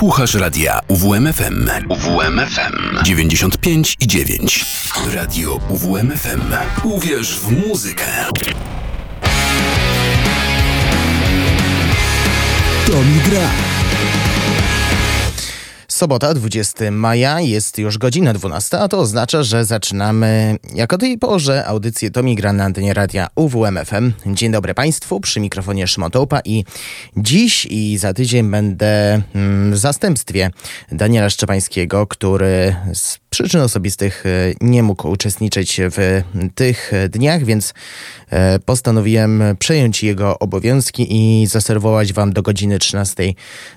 Słuchasz radia UWMFM. UWMFM 95 i 9. Radio UWMFM. Uwierz w muzykę. To mi gra. Sobota, 20 maja, jest już godzina 12, a to oznacza, że zaczynamy jako tej porze audycję Tomi Gra na antenie radia UWMFM. Dzień dobry Państwu, przy mikrofonie Szmotołpa i dziś i za tydzień będę mm, w zastępstwie Daniela Szczepańskiego, który z przyczyn osobistych e, nie mógł uczestniczyć w tych dniach, więc e, postanowiłem przejąć jego obowiązki i zaserwować wam do godziny 13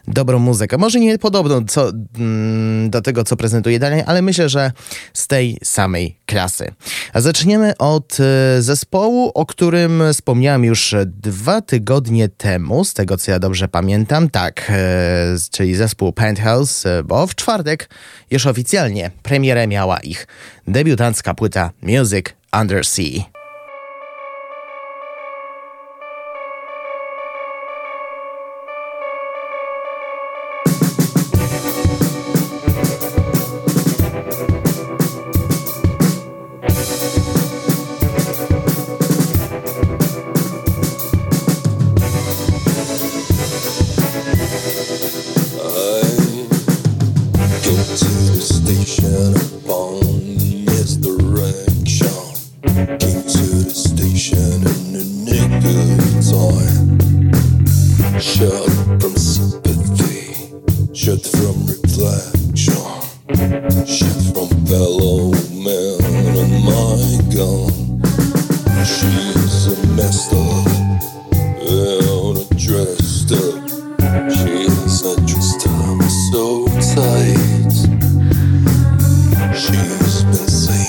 dobrą muzykę. Może nie podobną co, mm, do tego, co prezentuje dalej, ale myślę, że z tej samej klasy. A zaczniemy od e, zespołu, o którym wspomniałem już dwa tygodnie temu, z tego co ja dobrze pamiętam, tak, czyli zespół Penthouse, bo w czwartek już oficjalnie premier premierę miała ich debiutancka płyta Music She's a mess up, dressed up. She's a so tight. She's been saying.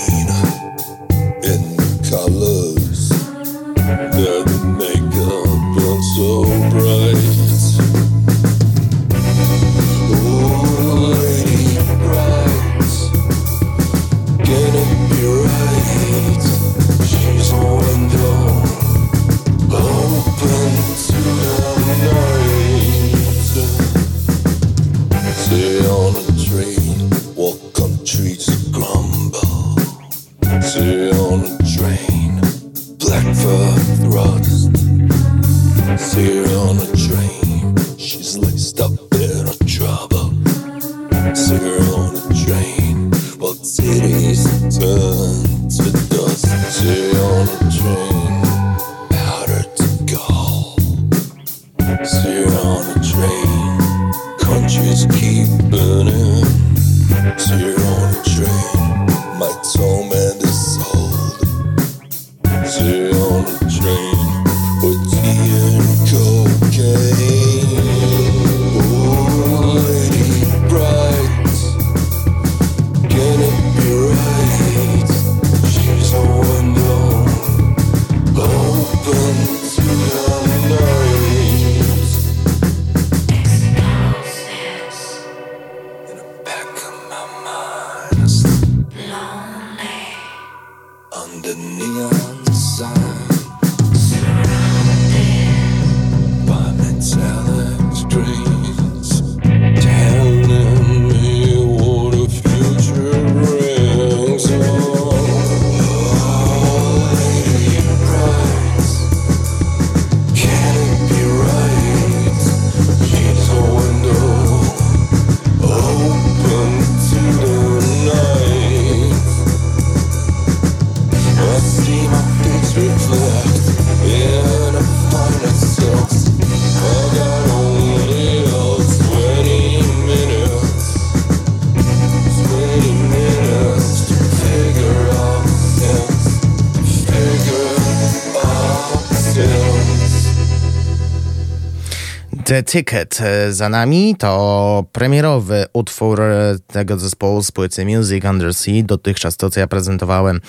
Ticket e, za nami to premierowy utwór e, tego zespołu z płyty Music Undersea. Dotychczas to, co ja prezentowałem,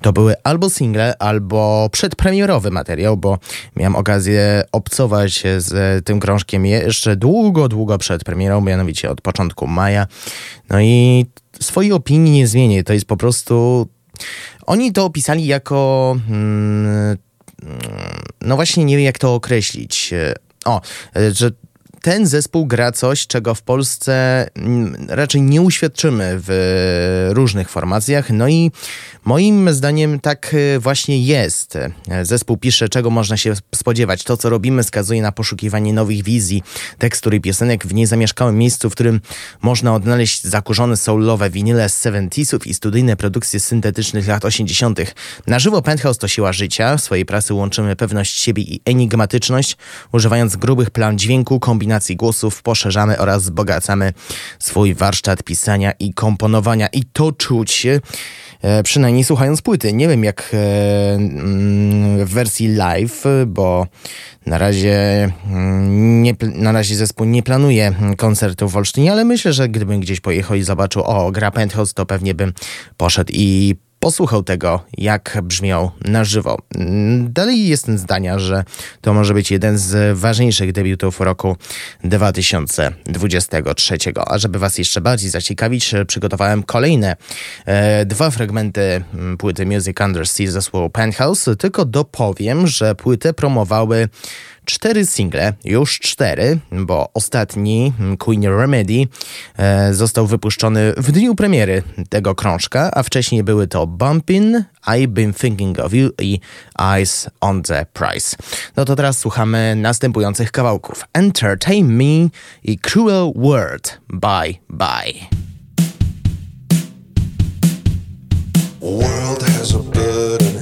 to były albo single, albo przedpremierowy materiał, bo miałem okazję obcować z tym krążkiem jeszcze długo, długo przed premierą, mianowicie od początku maja. No i swojej opinii nie zmienię. To jest po prostu... Oni to opisali jako... Hmm, no właśnie nie wiem jak to określić o, e, że ten zespół gra coś, czego w Polsce mm, raczej nie uświadczymy w różnych formacjach. No i moim zdaniem tak y, właśnie jest. Zespół pisze, czego można się spodziewać. To, co robimy, wskazuje na poszukiwanie nowych wizji, tekstur i piosenek w niezamieszkałym miejscu, w którym można odnaleźć zakurzone soulowe winyle z 70 i studyjne produkcje syntetycznych lat 80. Na żywo Penthouse to siła życia. W swojej pracy łączymy pewność siebie i enigmatyczność, używając grubych plan dźwięku, kombinacji głosów, poszerzamy oraz wzbogacamy swój warsztat pisania i komponowania. I to czuć e, przynajmniej słuchając płyty. Nie wiem jak e, mm, w wersji live, bo na razie, mm, nie, na razie zespół nie planuje koncertu w Olsztynie, ale myślę, że gdybym gdzieś pojechał i zobaczył, o, gra Penthouse, to pewnie bym poszedł i posłuchał tego, jak brzmiał na żywo. Dalej jestem zdania, że to może być jeden z ważniejszych debiutów roku 2023. A żeby Was jeszcze bardziej zaciekawić, przygotowałem kolejne e, dwa fragmenty płyty Music Under Sea zespołu Penthouse. Tylko dopowiem, że płytę promowały cztery single, już cztery, bo ostatni, Queen Remedy, e, został wypuszczony w dniu premiery tego krążka, a wcześniej były to Bumpin', I've Been Thinking of You i Eyes on the Prize. No to teraz słuchamy następujących kawałków. Entertain Me i Cruel World. Bye, bye. World has a burden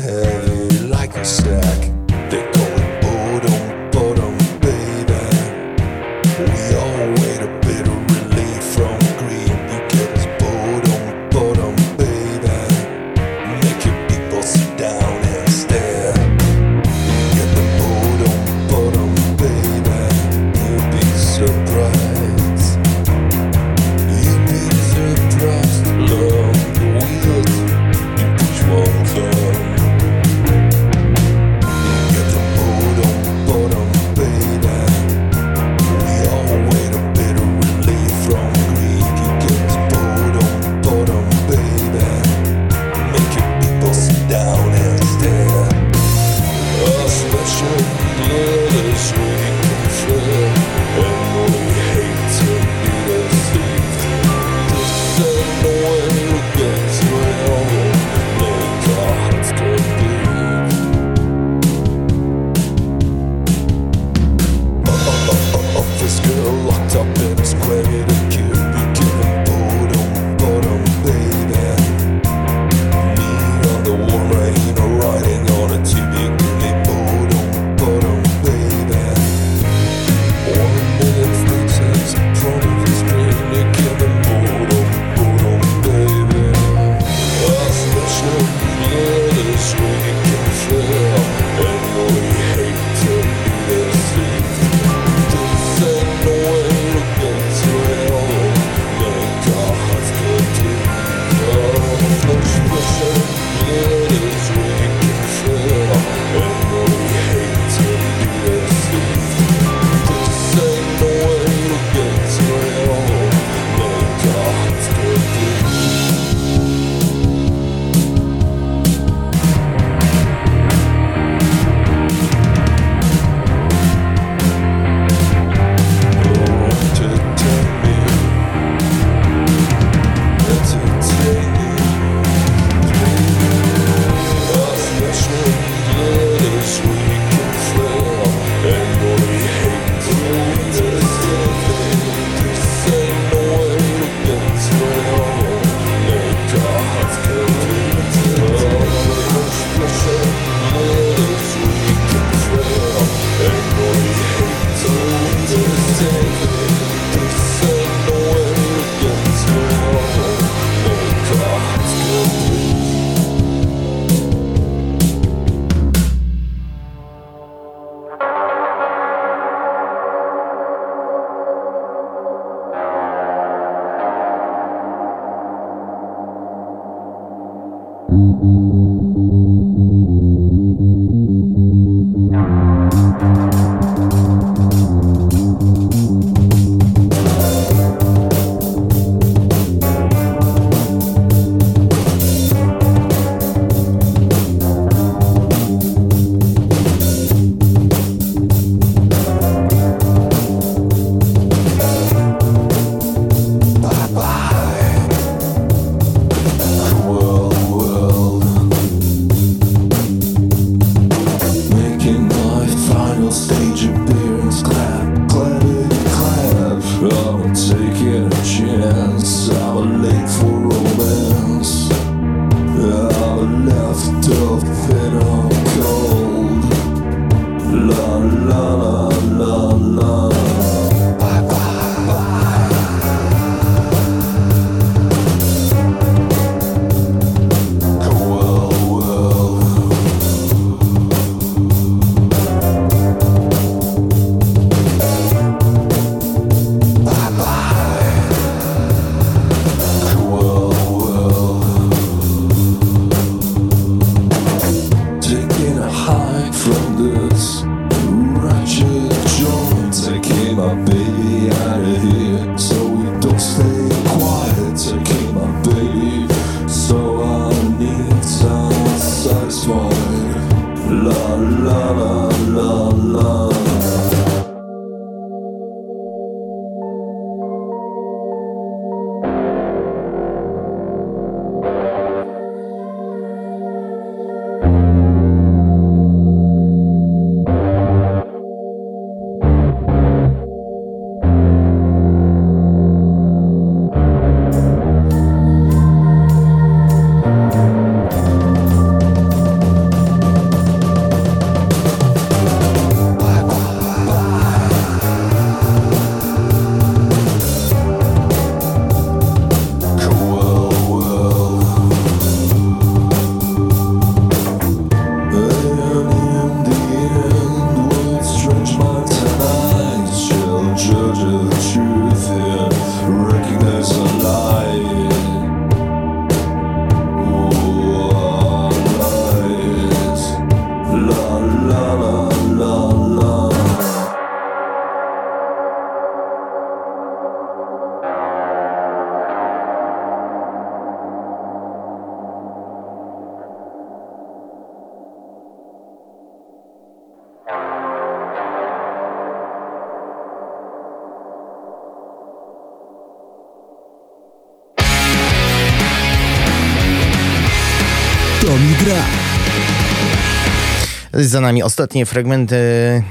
Za nami ostatnie fragmenty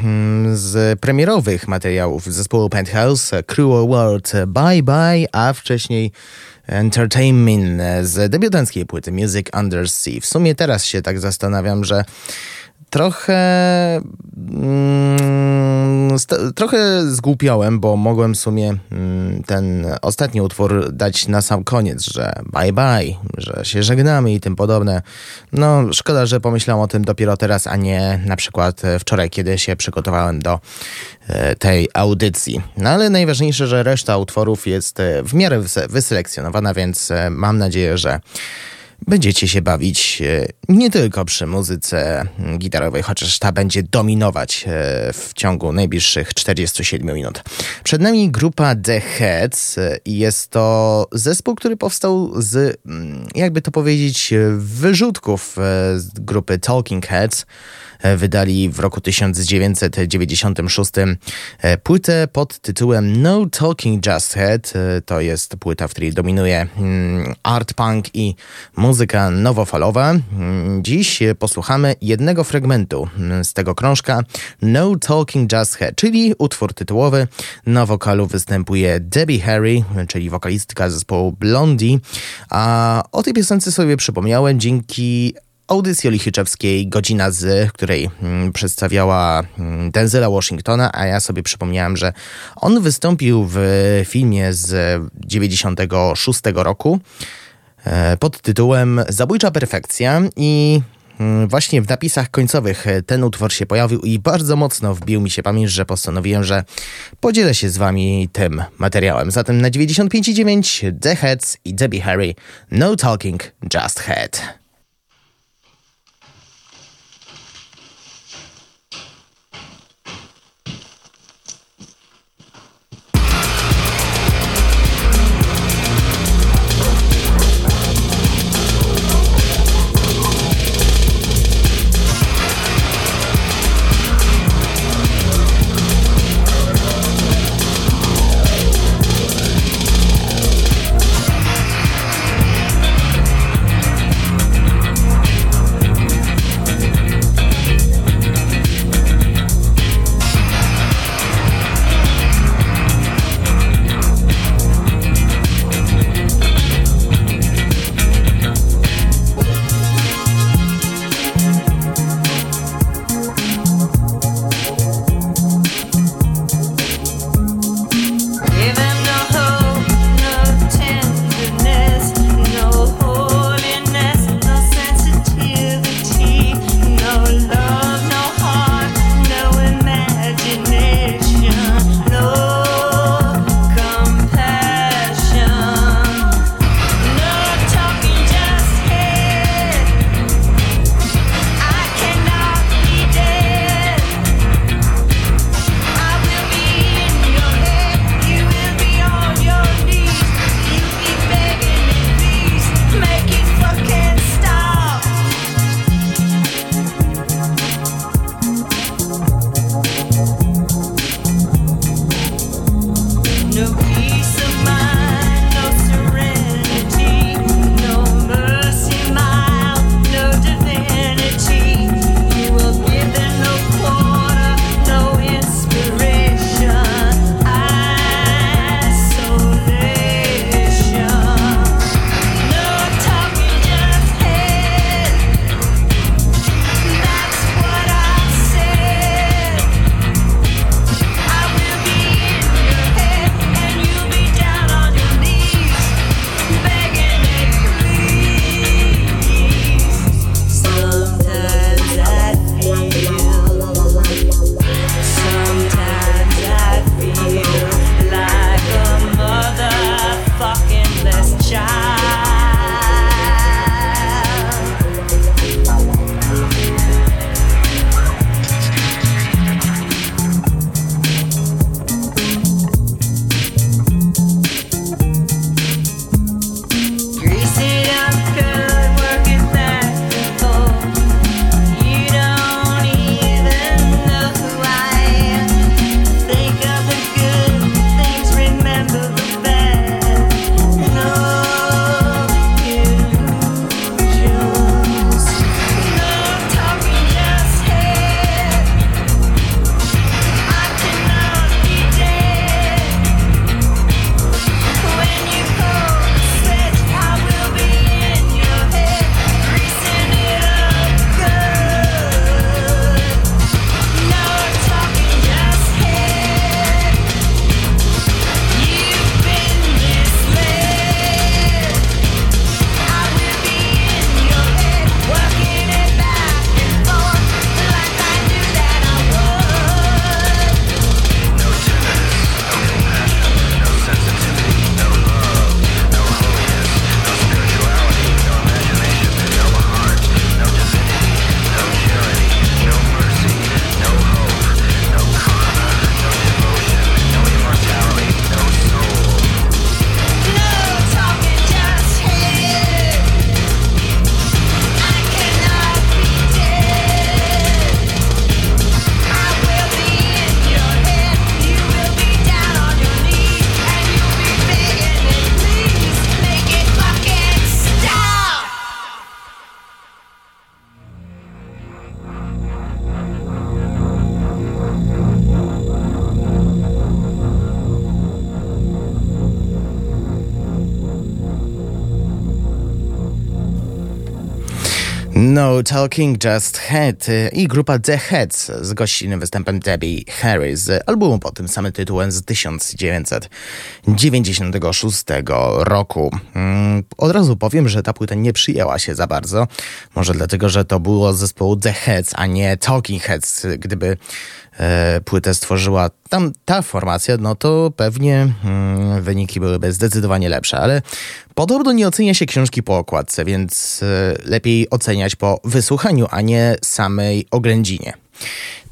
mm, z premierowych materiałów zespołu Penthouse, Cruel World Bye Bye, a wcześniej Entertainment z debiutanckiej płyty Music Under Sea. W sumie teraz się tak zastanawiam, że trochę mm, trochę zgłupiałem, bo mogłem w sumie mm, ten ostatni utwór dać na sam koniec, że bye bye, że się żegnamy i tym podobne. No, szkoda, że pomyślałem o tym dopiero teraz, a nie na przykład wczoraj, kiedy się przygotowałem do e, tej audycji. No ale najważniejsze, że reszta utworów jest e, w miarę wyselekcjonowana, więc e, mam nadzieję, że będziecie się bawić e, nie tylko przy muzyce gitarowej, chociaż ta będzie dominować e, w ciągu najbliższych 47 minut. Przed nami grupa The Heads e, i jest to zespół, który powstał z, mm, jakby to powiedzieć, wyrzutków z grupy Talking Heads wydali w roku 1996 e, płytę pod tytułem No Talking Just Head. E, to jest płyta, w której dominuje mm, art punk i muzyka nowofalowa. Mm, dziś posłuchamy jednego fragmentu mm, z tego krążka No Talking Just Head, czyli utwór tytułowy. Na wokalu występuje Debbie Harry, czyli wokalistka zespołu Blondie, a o tej piosence sobie przypomniałem dzięki audycji Olichiczewskiej Godzina z, której mm, przedstawiała mm, Denzela Washingtona, a ja sobie przypomniałem, że on wystąpił w filmie z 96 roku e, pod tytułem Zabójcza perfekcja i mm, Właśnie w napisach końcowych ten utwór się pojawił i bardzo mocno wbił mi się pamięć, że postanowiłem, że podzielę się z wami tym materiałem. Zatem na 95,9 The Heads i Debbie Harry No Talking, Just Head. No Talking Just Head i grupa The Heads z gościnnym występem Debbie Harris z albumu pod tym samym tytułem z 1996 roku. Mm, od razu powiem, że ta płyta nie przyjęła się za bardzo. Może dlatego, że to było z zespołu The Heads, a nie Talking Heads. Gdyby e, płytę stworzyła tam ta formacja, no to pewnie mm, wyniki byłyby zdecydowanie lepsze, ale podobno nie ocenia się książki po okładce, więc e, lepiej oceniać po wysłuchaniu, a nie samej oględzinie.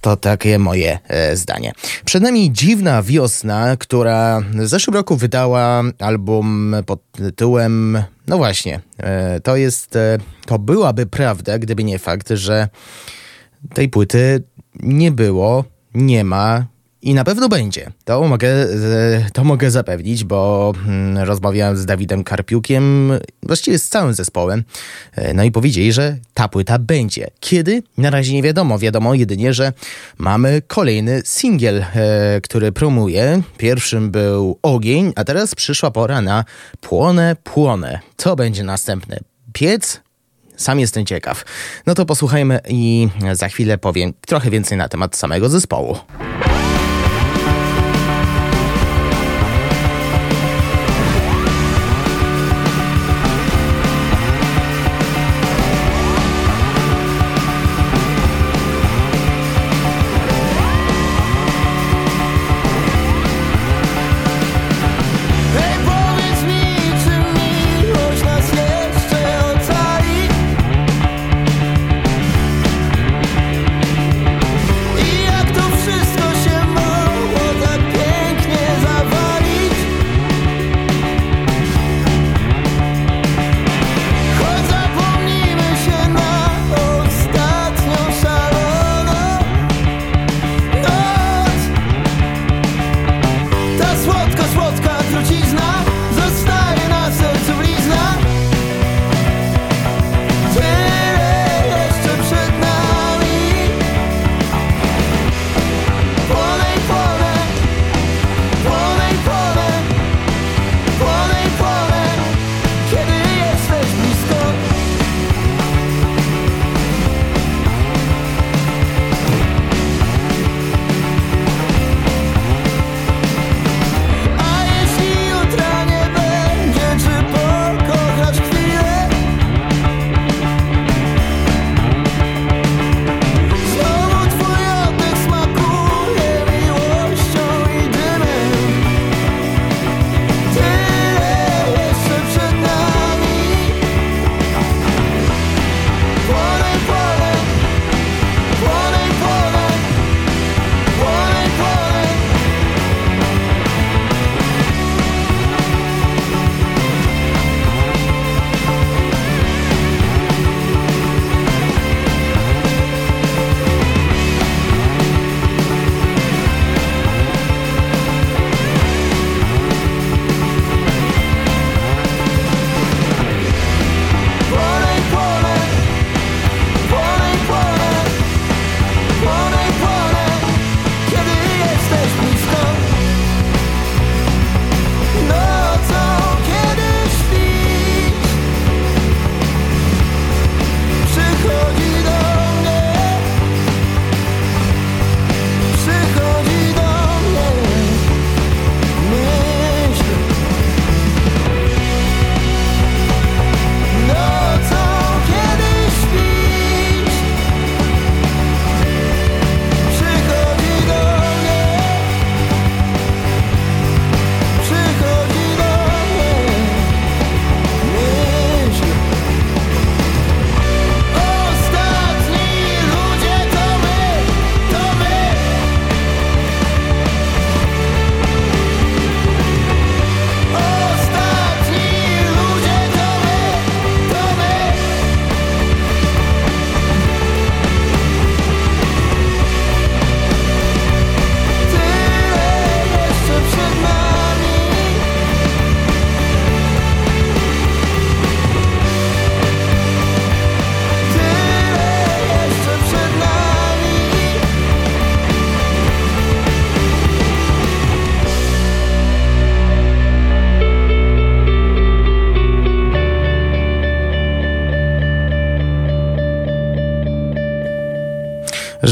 To takie moje e, zdanie. Przed nami Dziwna Wiosna, która w zeszłym roku wydała album pod tytułem. No właśnie, e, to jest. E, to byłaby prawda, gdyby nie fakt, że tej płyty nie było, nie ma i na pewno będzie. To mogę, e, to mogę zapewnić, bo mm, rozmawiałem z Dawidem Karpiukiem, właściwie z całym zespołem, e, no i powiedzieli, że ta płyta będzie. Kiedy? Na razie nie wiadomo. Wiadomo jedynie, że mamy kolejny singiel, e, który promuje. Pierwszym był Ogień, a teraz przyszła pora na Płonę, Płonę. Co będzie następne? Piec? Sam jestem ciekaw. No to posłuchajmy i za chwilę powiem trochę więcej na temat samego zespołu.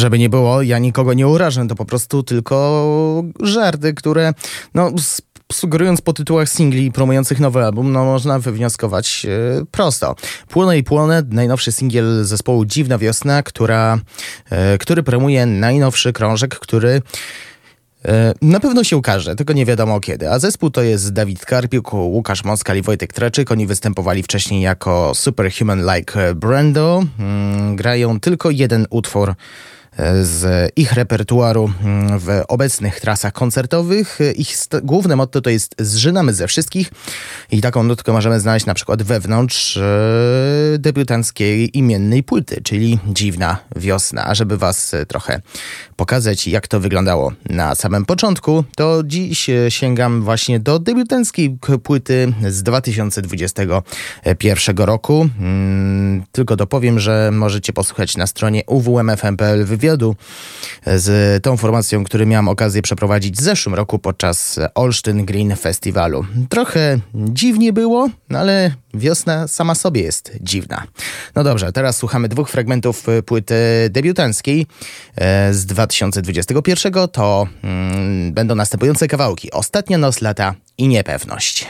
Żeby nie było, ja nikogo nie urażę, to po prostu tylko żarty, które no, sugerując po tytułach singli promujących nowy album, no można wywnioskować e, prosto. Płonę i płonę, najnowszy singiel zespołu Dziwna Wiosna, która, e, który promuje najnowszy krążek, który e, na pewno się ukaże, tylko nie wiadomo kiedy. A zespół to jest Dawid Karpiuk, Łukasz Moskal i Wojtek Treczyk. Oni występowali wcześniej jako Superhuman Like Brando. Mm, grają tylko jeden utwór z ich repertuaru mm, w obecnych trasach koncertowych. Ich główne motto to jest zżynamy ze wszystkich i taką nutkę możemy znaleźć na przykład wewnątrz e, debiutanckiej imiennej płyty, czyli Dziwna Wiosna. A żeby was trochę pokazać, jak to wyglądało na samym początku, to dziś sięgam właśnie do debiutanckiej płyty z 2021 roku. Mm, tylko dopowiem, że możecie posłuchać na stronie uwmfm.pl wywiadu wywiadu z tą formacją, który miałem okazję przeprowadzić w zeszłym roku podczas Olsztyn Green Festiwalu. Trochę dziwnie było, no ale wiosna sama sobie jest dziwna. No dobrze, teraz słuchamy dwóch fragmentów płyty debiutanckiej e, z 2021. To mm, będą następujące kawałki. Ostatnia noc lata i niepewność.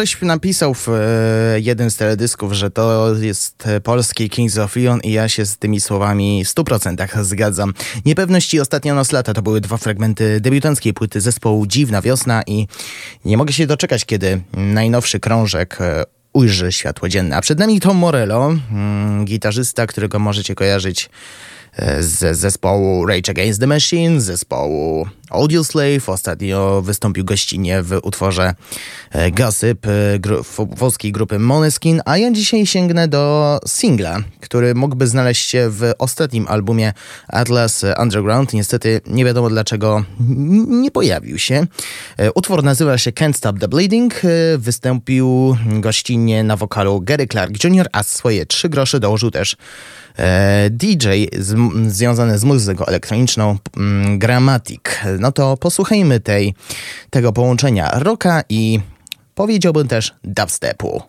Ktoś napisał w e, jeden z teledysków, że to jest polski Kings of Leon i ja się z tymi słowami w 100% zgadzam. Niepewności ostatnio nos lata to były dwa fragmenty debiutanckiej płyty zespołu Dziwna Wiosna i nie mogę się doczekać, kiedy najnowszy krążek e, ujrzy światło dzienne. A przed nami Tom Morello, mm, gitarzysta, którego możecie kojarzyć z zespołu Rage Against the Machine, z zespołu Audio Slave. Ostatnio wystąpił gościnnie w utworze e, Gossip e, gru włoskiej grupy Moneskin, a ja dzisiaj sięgnę do singla, który mógłby znaleźć się w ostatnim albumie Atlas Underground. Niestety nie wiadomo dlaczego nie pojawił się. Utwór nazywa się Can't Stop the Bleeding. Wystąpił gościnnie na wokalu Gary Clark Jr., a swoje trzy grosze dołożył też E, DJ z, związany z muzyką elektroniczną mm, Grammatic. No to posłuchajmy tej, tego połączenia rocka i powiedziałbym też dubstepu.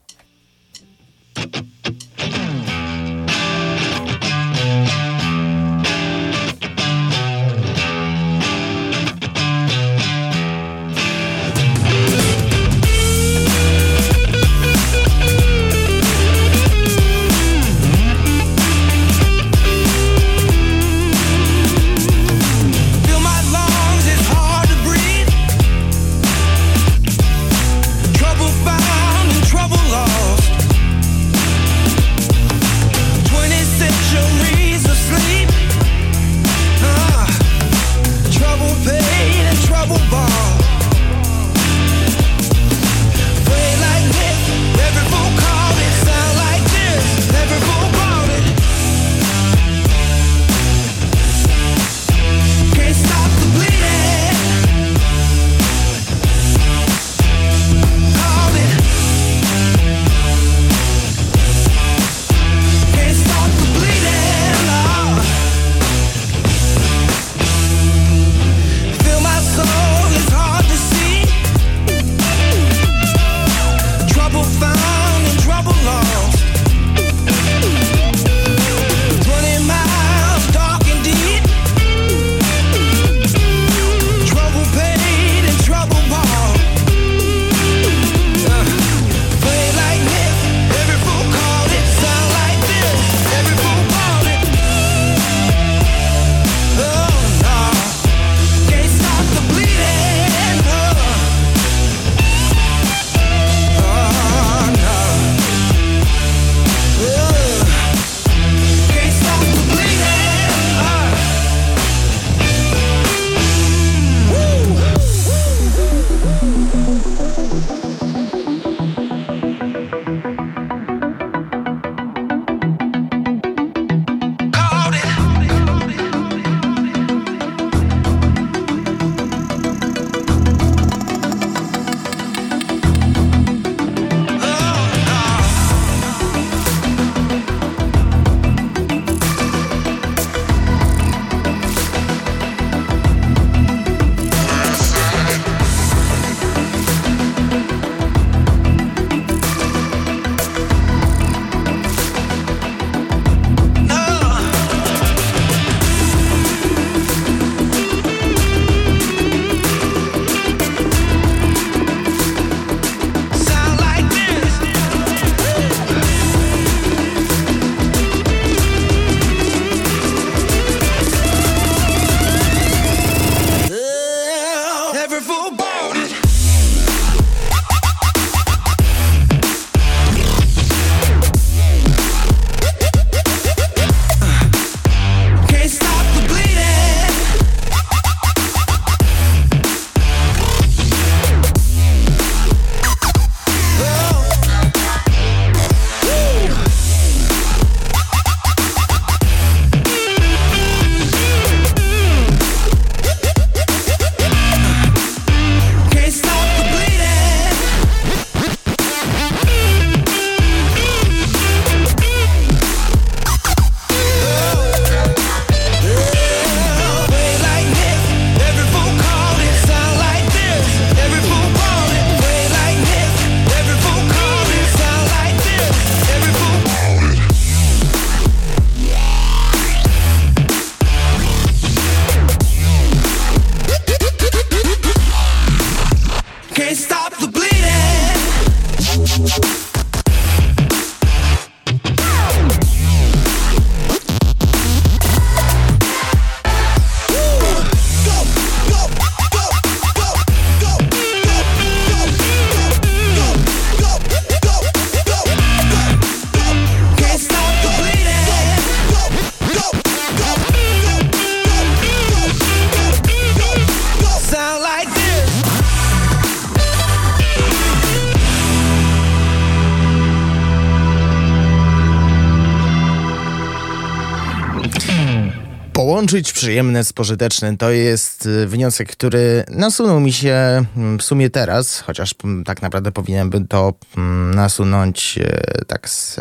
Połączyć przyjemne z pożytecznym to jest y, wniosek, który nasunął mi się mm, w sumie teraz, chociaż mm, tak naprawdę powinienem to mm, nasunąć y, tak z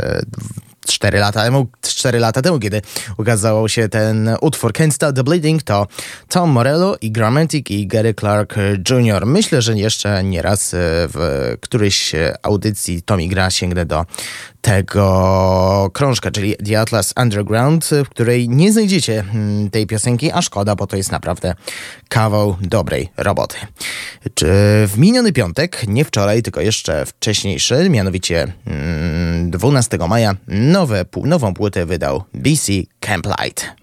4 lata temu, 4 lata temu, kiedy ukazał się ten utwór Stop the Bleeding, to Tom Morello i Grammatic i Gary Clark Jr. Myślę, że jeszcze nieraz w którejś audycji Tommy Gra sięgnę do tego krążka, czyli The Atlas Underground, w której nie znajdziecie mm, tej piosenki, a szkoda, bo to jest naprawdę kawał dobrej roboty. W miniony piątek, nie wczoraj, tylko jeszcze wcześniejszy, mianowicie 12 mm, maja, nowe, nową płytę wydał BC Camplight.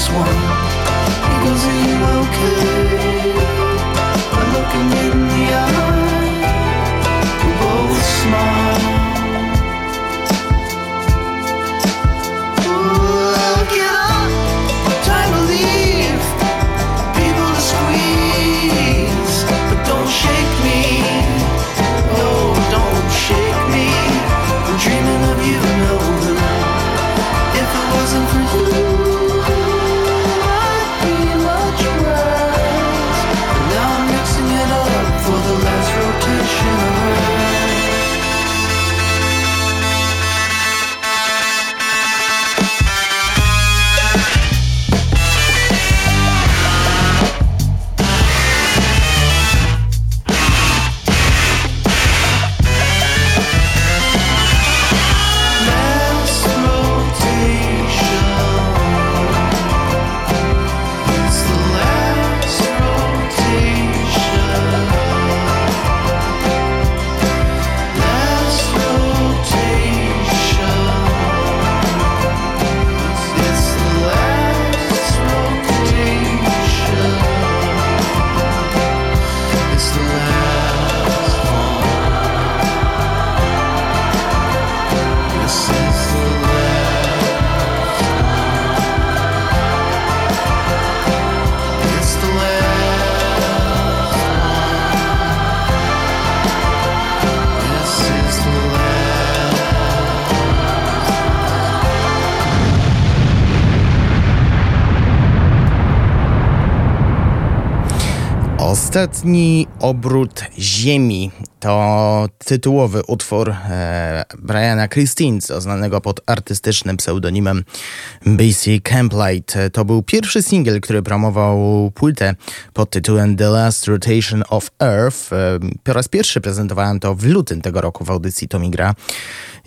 this one are you okay? I'm looking in the eye. Ostatni obrót Ziemi to tytułowy utwór e, Briana Christine, znanego pod artystycznym pseudonimem BC Camplight. To był pierwszy singiel, który promował płytę pod tytułem The Last Rotation of Earth. E, po raz pierwszy prezentowałem to w lutym tego roku w audycji Tomigra.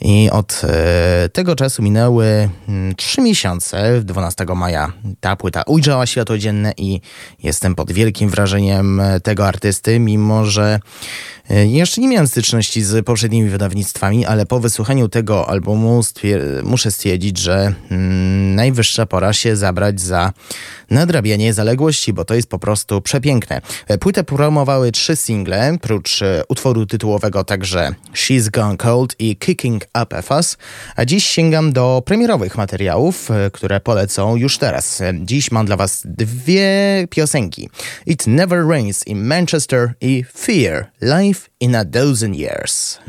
I od e, tego czasu minęły mm, trzy miesiące. 12 maja ta płyta ujrzała światło dzienne i jestem pod wielkim wrażeniem tego artysty, mimo że E, jeszcze nie miałem styczności z poprzednimi wydawnictwami, ale po wysłuchaniu tego albumu stwier- muszę stwierdzić, że mm, najwyższa pora się zabrać za nadrabianie zaległości, bo to jest po prostu przepiękne. E, płytę promowały trzy single, prócz e, utworu tytułowego także She's Gone Cold i Kicking Up a Fuss, a dziś sięgam do premierowych materiałów, które polecą już teraz. Dziś mam dla Was dwie piosenki. It Never Rains in Manchester i Fear life in a dozen years.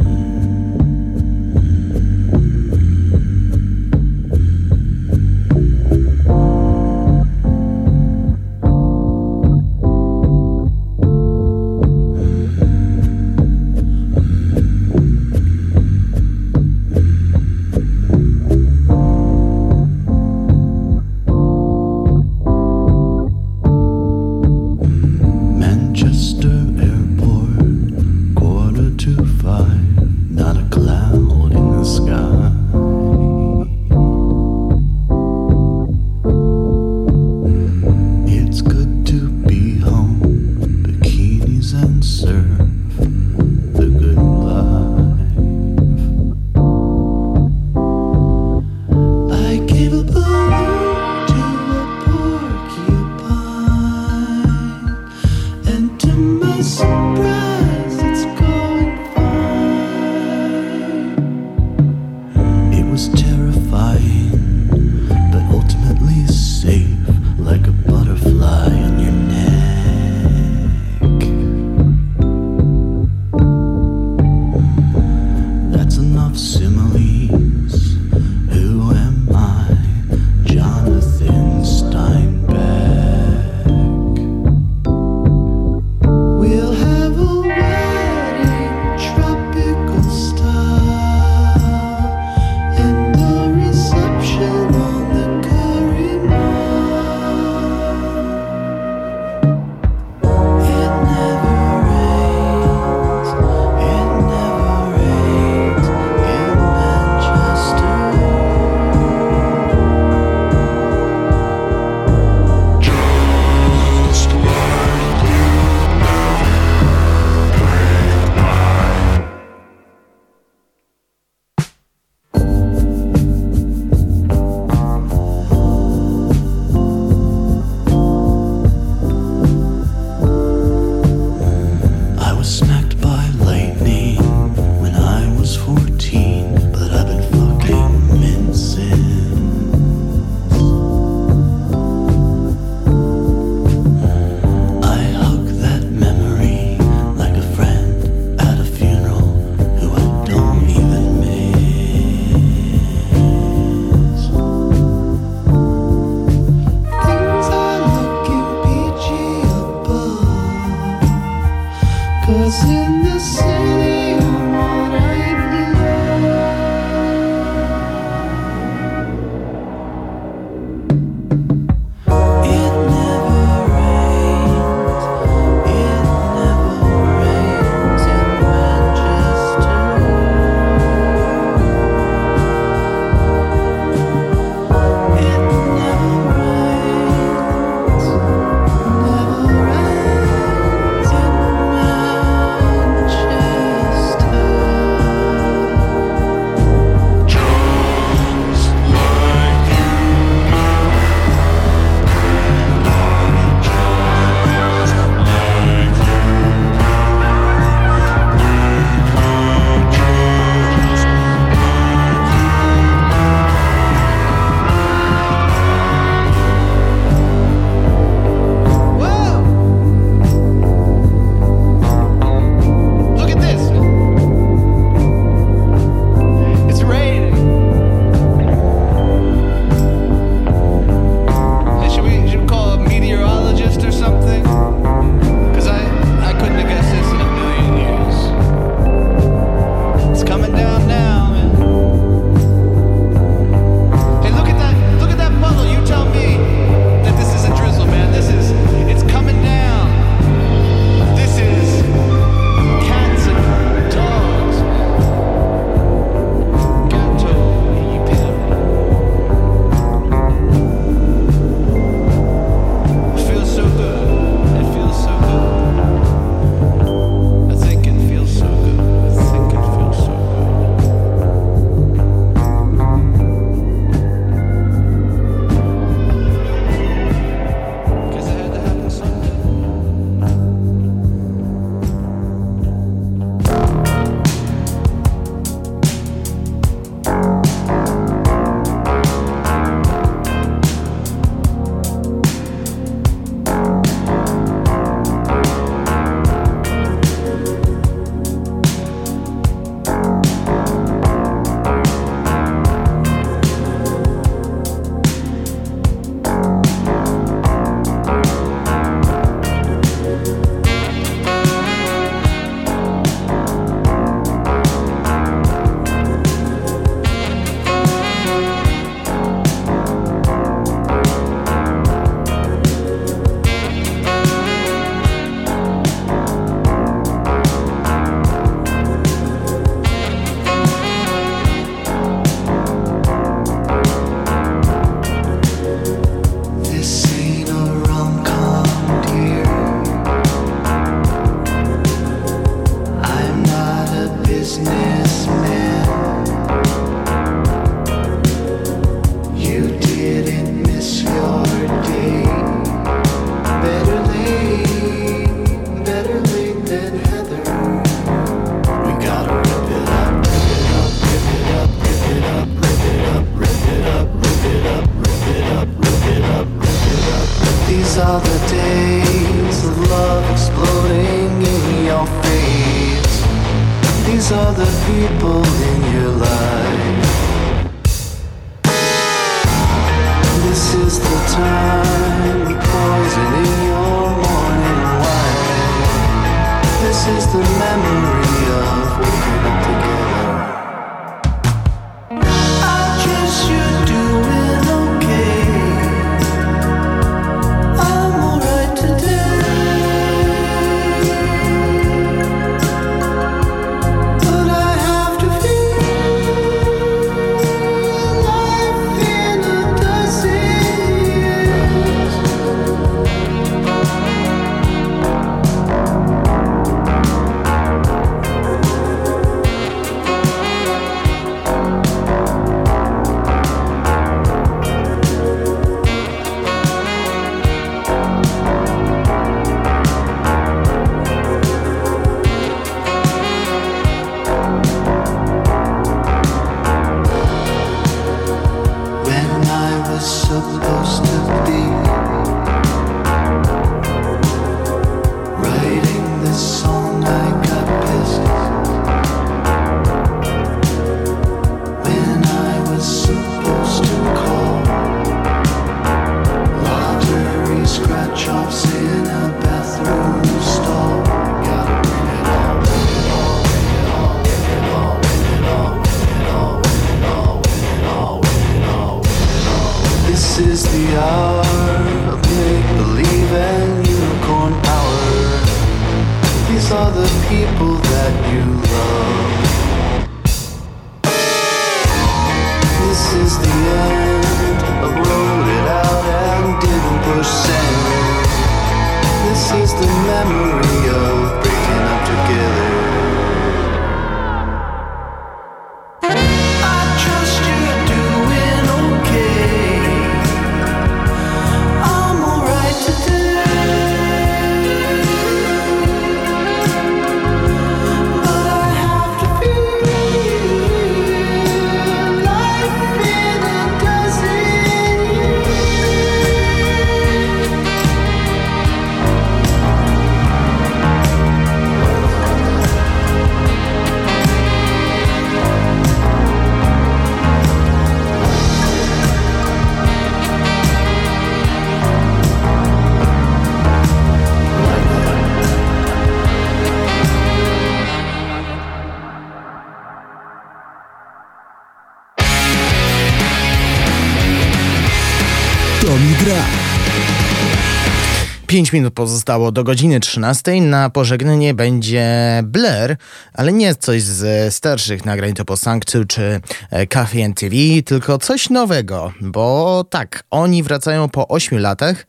5 minut pozostało do godziny 13. Na pożegnanie będzie Blair, ale nie coś ze starszych nagrań typu Sanctu czy e, Coffee and TV, tylko coś nowego, bo tak, oni wracają po 8 latach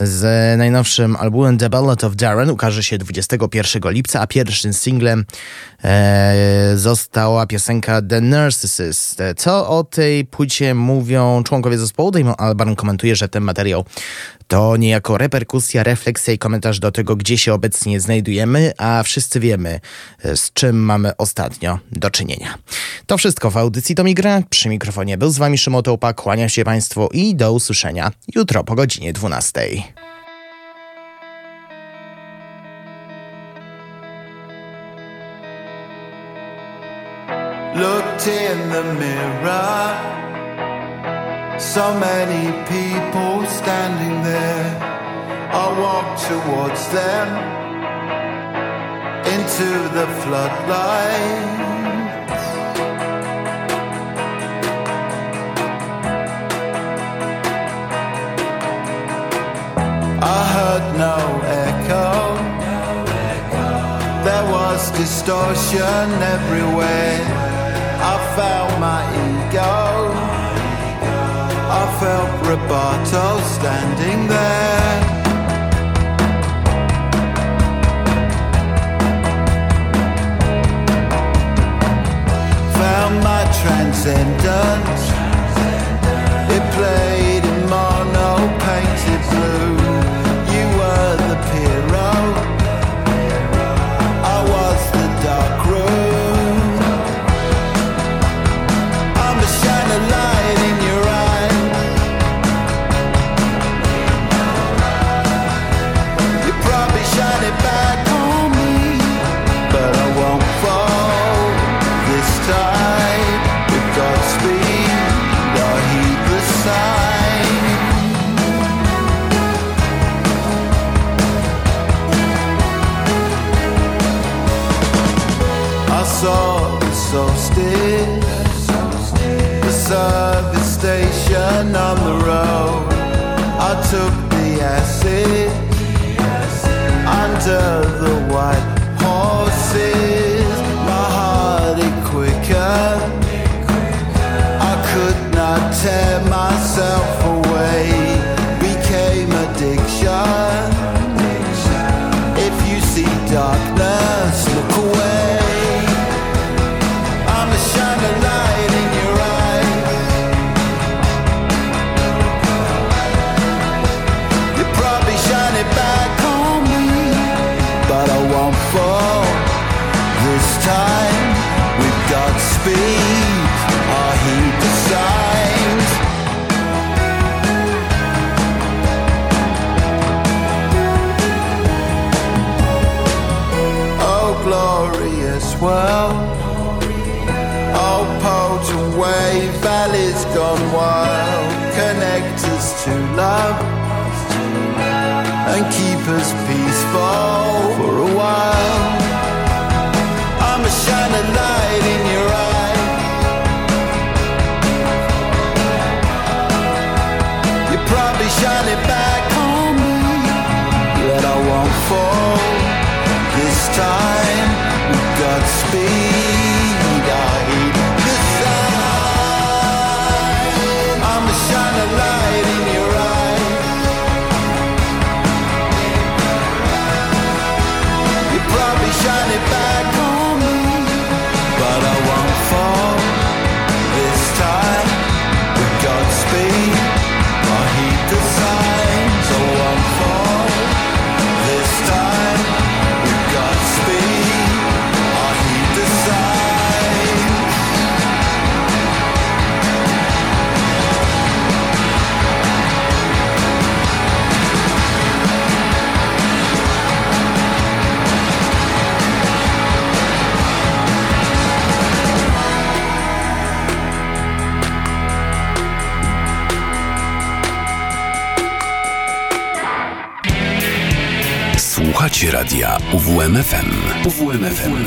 z najnowszym albumem The Ballad of Darren ukaże się 21 lipca, a pierwszym singlem e, została piosenka The Narcissist. Co o tej płycie mówią członkowie zespołu? Damon Albarn komentuje, że ten materiał to niejako reperkusja, refleksja i komentarz do tego, gdzie się obecnie znajdujemy, a wszyscy wiemy, e, z czym mamy ostatnio do czynienia. To wszystko w audycji to Migra. Przy mikrofonie był z wami Szymon Tołpa, kłania się Państwu i do usłyszenia jutro po godzinie 12. In the mirror. So many people standing there. I walked towards them into the floodlight. I heard no echo. There was distortion everywhere. I felt my ego. I felt Roberto standing there. Found my transcendence. It played took the acid under the white horses. My heart it quicker. I could not tell. UWMFM. UWMFM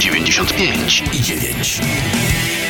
95 i 9.